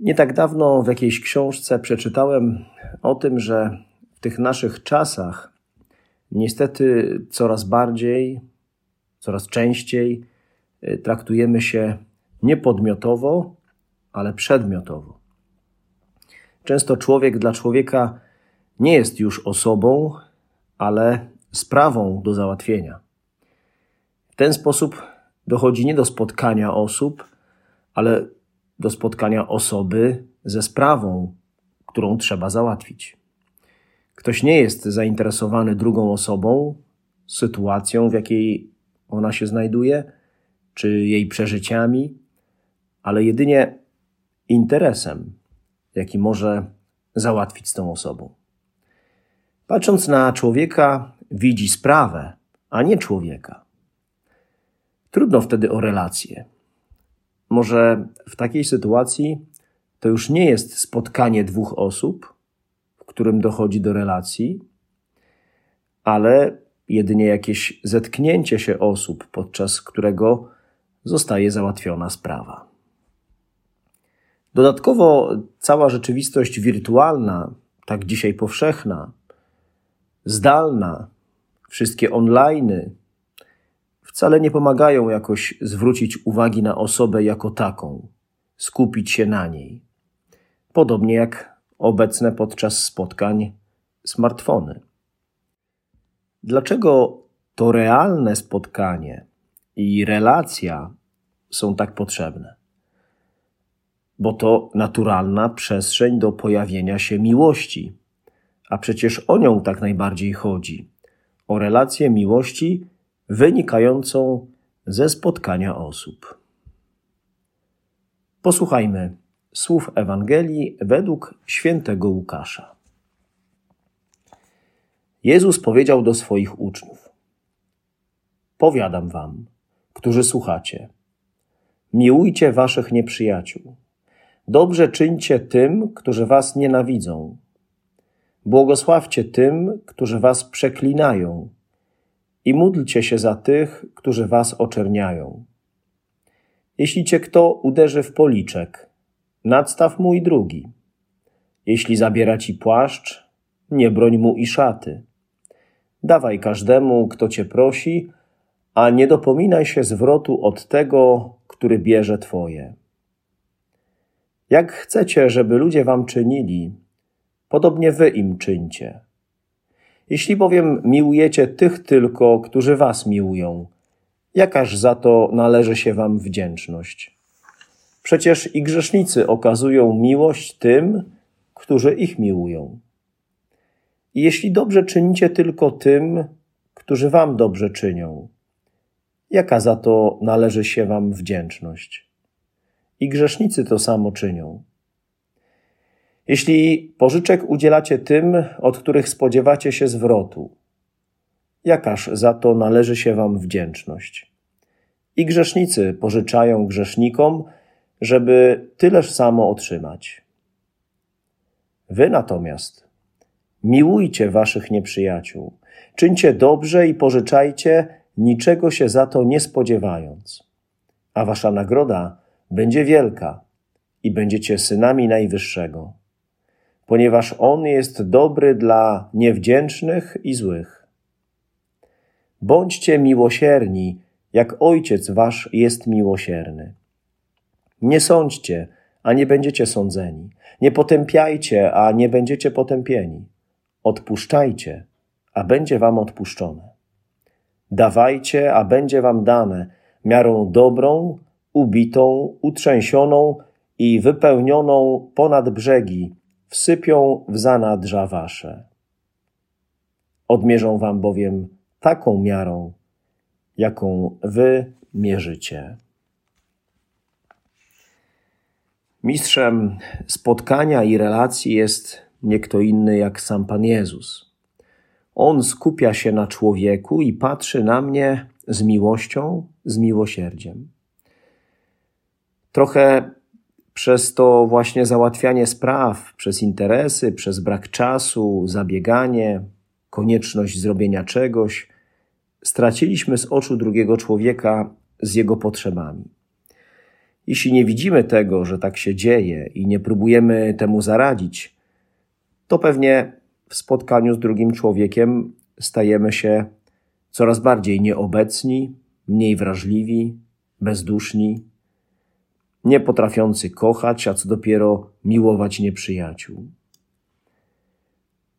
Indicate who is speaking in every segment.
Speaker 1: Nie tak dawno w jakiejś książce przeczytałem o tym, że w tych naszych czasach niestety coraz bardziej, coraz częściej y, traktujemy się nie podmiotowo, ale przedmiotowo. Często człowiek dla człowieka nie jest już osobą, ale sprawą do załatwienia. W ten sposób dochodzi nie do spotkania osób, ale do spotkania osoby ze sprawą, którą trzeba załatwić. Ktoś nie jest zainteresowany drugą osobą, sytuacją, w jakiej ona się znajduje, czy jej przeżyciami, ale jedynie interesem, jaki może załatwić z tą osobą. Patrząc na człowieka, widzi sprawę, a nie człowieka. Trudno wtedy o relacje. Może w takiej sytuacji to już nie jest spotkanie dwóch osób, w którym dochodzi do relacji, ale jedynie jakieś zetknięcie się osób, podczas którego zostaje załatwiona sprawa. Dodatkowo cała rzeczywistość wirtualna, tak dzisiaj powszechna, zdalna, wszystkie onliny, wcale nie pomagają jakoś zwrócić uwagi na osobę jako taką, skupić się na niej. Podobnie jak obecne podczas spotkań smartfony. Dlaczego to realne spotkanie i relacja są tak potrzebne? Bo to naturalna przestrzeń do pojawienia się miłości, a przecież o nią tak najbardziej chodzi o relację miłości wynikającą ze spotkania osób. Posłuchajmy słów Ewangelii według świętego Łukasza. Jezus powiedział do swoich uczniów: Powiadam wam, którzy słuchacie, miłujcie waszych nieprzyjaciół, dobrze czyńcie tym, którzy was nienawidzą, błogosławcie tym, którzy was przeklinają i módlcie się za tych, którzy was oczerniają. Jeśli cię kto uderzy w policzek, nadstaw mu i drugi. Jeśli zabiera ci płaszcz, nie broń mu i szaty. Dawaj każdemu, kto cię prosi, a nie dopominaj się zwrotu od tego, który bierze twoje. Jak chcecie, żeby ludzie wam czynili, podobnie wy im czyńcie. Jeśli bowiem miłujecie tych tylko, którzy was miłują, jakaż za to należy się wam wdzięczność? Przecież i grzesznicy okazują miłość tym, którzy ich miłują. I jeśli dobrze czynicie tylko tym, którzy wam dobrze czynią, jaka za to należy się wam wdzięczność? I grzesznicy to samo czynią. Jeśli pożyczek udzielacie tym, od których spodziewacie się zwrotu, jakaż za to należy się wam wdzięczność? I grzesznicy pożyczają grzesznikom, żeby tyleż samo otrzymać. Wy natomiast miłujcie waszych nieprzyjaciół, czyńcie dobrze i pożyczajcie, niczego się za to nie spodziewając, a wasza nagroda będzie wielka i będziecie synami Najwyższego ponieważ On jest dobry dla niewdzięcznych i złych. Bądźcie miłosierni, jak Ojciec Wasz jest miłosierny. Nie sądźcie, a nie będziecie sądzeni. Nie potępiajcie, a nie będziecie potępieni. Odpuszczajcie, a będzie Wam odpuszczone. Dawajcie, a będzie Wam dane miarą dobrą, ubitą, utrzęsioną i wypełnioną ponad brzegi, wsypią w zanadrza wasze. Odmierzą wam bowiem taką miarą, jaką wy mierzycie. Mistrzem spotkania i relacji jest nie kto inny jak sam Pan Jezus. On skupia się na człowieku i patrzy na mnie z miłością, z miłosierdziem. Trochę przez to właśnie załatwianie spraw, przez interesy, przez brak czasu, zabieganie, konieczność zrobienia czegoś, straciliśmy z oczu drugiego człowieka z jego potrzebami. Jeśli nie widzimy tego, że tak się dzieje i nie próbujemy temu zaradzić, to pewnie w spotkaniu z drugim człowiekiem stajemy się coraz bardziej nieobecni, mniej wrażliwi, bezduszni, nie potrafiący kochać, a co dopiero miłować nieprzyjaciół.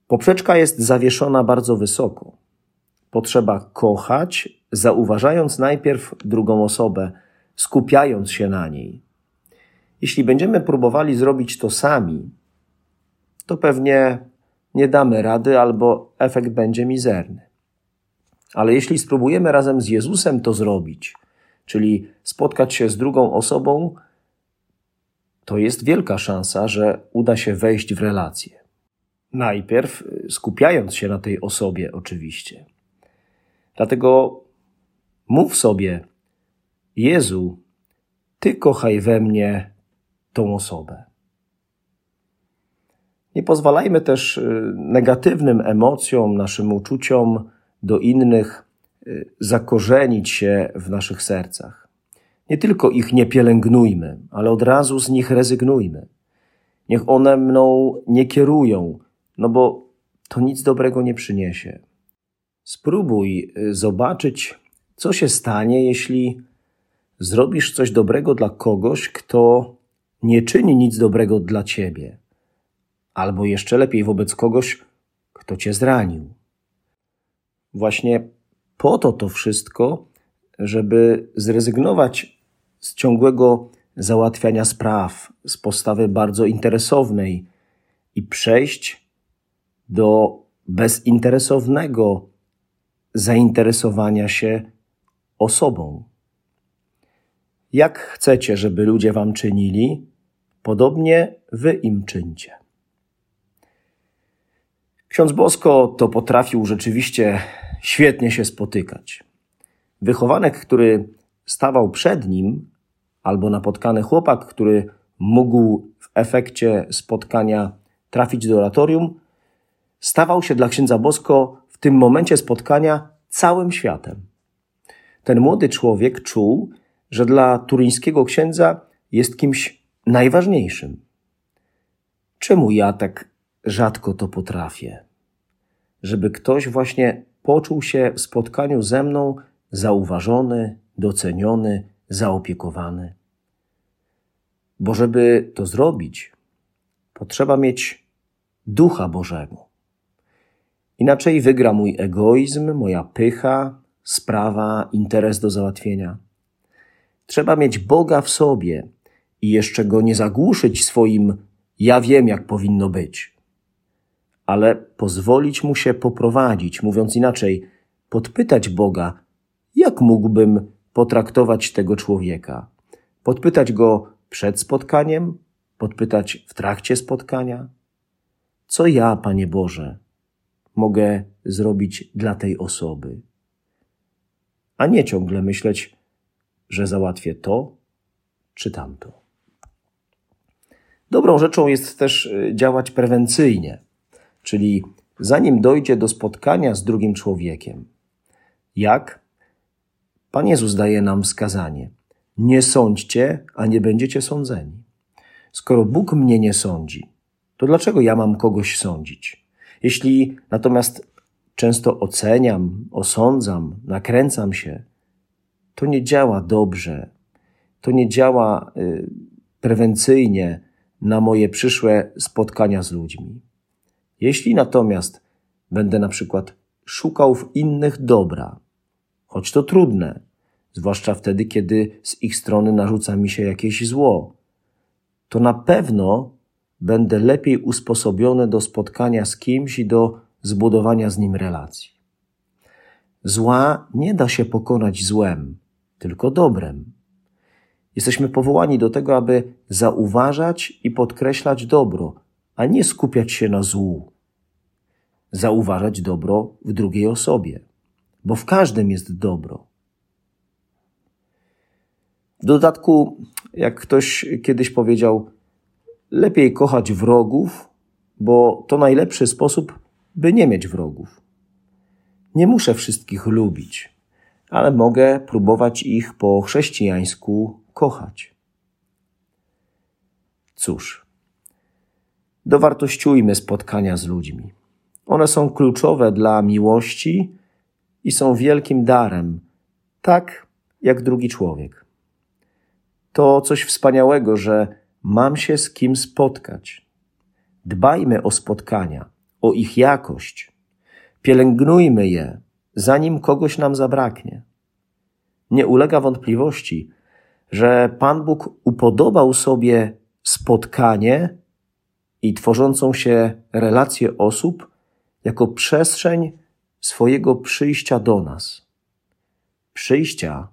Speaker 1: Poprzeczka jest zawieszona bardzo wysoko. Potrzeba kochać, zauważając najpierw drugą osobę, skupiając się na niej. Jeśli będziemy próbowali zrobić to sami, to pewnie nie damy rady albo efekt będzie mizerny. Ale jeśli spróbujemy razem z Jezusem to zrobić, czyli spotkać się z drugą osobą, to jest wielka szansa, że uda się wejść w relację. Najpierw skupiając się na tej osobie, oczywiście. Dlatego mów sobie, Jezu, Ty kochaj we mnie tą osobę. Nie pozwalajmy też y, negatywnym emocjom, naszym uczuciom do innych y, zakorzenić się w naszych sercach. Nie tylko ich nie pielęgnujmy, ale od razu z nich rezygnujmy. Niech one mną nie kierują, no bo to nic dobrego nie przyniesie. Spróbuj y, zobaczyć, co się stanie, jeśli zrobisz coś dobrego dla kogoś, kto nie czyni nic dobrego dla ciebie albo jeszcze lepiej wobec kogoś, kto cię zranił. Właśnie po to to wszystko, żeby zrezygnować z ciągłego załatwiania spraw, z postawy bardzo interesownej i przejść do bezinteresownego zainteresowania się osobą. Jak chcecie, żeby ludzie wam czynili, podobnie wy im czyńcie. Ksiądz Bosko to potrafił rzeczywiście świetnie się spotykać. Wychowanek, który stawał przed nim, albo napotkany chłopak, który mógł w efekcie spotkania trafić do oratorium, stawał się dla księdza Bosko w tym momencie spotkania całym światem. Ten młody człowiek czuł, że dla turyńskiego księdza jest kimś najważniejszym. Czemu ja tak rzadko to potrafię. Żeby ktoś właśnie poczuł się w spotkaniu ze mną zauważony, doceniony, zaopiekowany. Bo żeby to zrobić, potrzeba mieć ducha Bożego. Inaczej wygra mój egoizm, moja pycha, sprawa, interes do załatwienia. Trzeba mieć Boga w sobie i jeszcze go nie zagłuszyć swoim ja wiem, jak powinno być ale pozwolić mu się poprowadzić, mówiąc inaczej, podpytać Boga, jak mógłbym potraktować tego człowieka. Podpytać go przed spotkaniem, podpytać w trakcie spotkania. Co ja, Panie Boże, mogę zrobić dla tej osoby? A nie ciągle myśleć, że załatwię to czy tamto. Dobrą rzeczą jest też y, działać prewencyjnie czyli zanim dojdzie do spotkania z drugim człowiekiem. Jak? Pan Jezus daje nam wskazanie: Nie sądźcie, a nie będziecie sądzeni. Skoro Bóg mnie nie sądzi, to dlaczego ja mam kogoś sądzić? Jeśli natomiast często oceniam, osądzam, nakręcam się, to nie działa dobrze, to nie działa y, prewencyjnie na moje przyszłe spotkania z ludźmi. Jeśli natomiast będę na przykład szukał w innych dobra, choć to trudne, zwłaszcza wtedy, kiedy z ich strony narzuca mi się jakieś zło, to na pewno będę lepiej usposobiony do spotkania z kimś i do zbudowania z nim relacji. Zła nie da się pokonać złem, tylko dobrem. Jesteśmy powołani do tego, aby zauważać i podkreślać dobro, a nie skupiać się na złu. Zauważać dobro w drugiej osobie, bo w każdym jest dobro. W dodatku, jak ktoś kiedyś powiedział, lepiej kochać wrogów, bo to najlepszy sposób, by nie mieć wrogów. Nie muszę wszystkich lubić, ale mogę próbować ich po chrześcijańsku kochać. Cóż, dowartościujmy spotkania z ludźmi. One są kluczowe dla miłości i są wielkim darem, tak jak drugi człowiek. To coś wspaniałego, że mam się z kim spotkać. Dbajmy o spotkania, o ich jakość. Pielęgnujmy je, zanim kogoś nam zabraknie. Nie ulega wątpliwości, że Pan Bóg upodobał sobie spotkanie i tworzącą się relację osób jako przestrzeń swojego przyjścia do nas. Przyjścia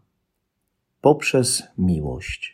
Speaker 1: poprzez miłość.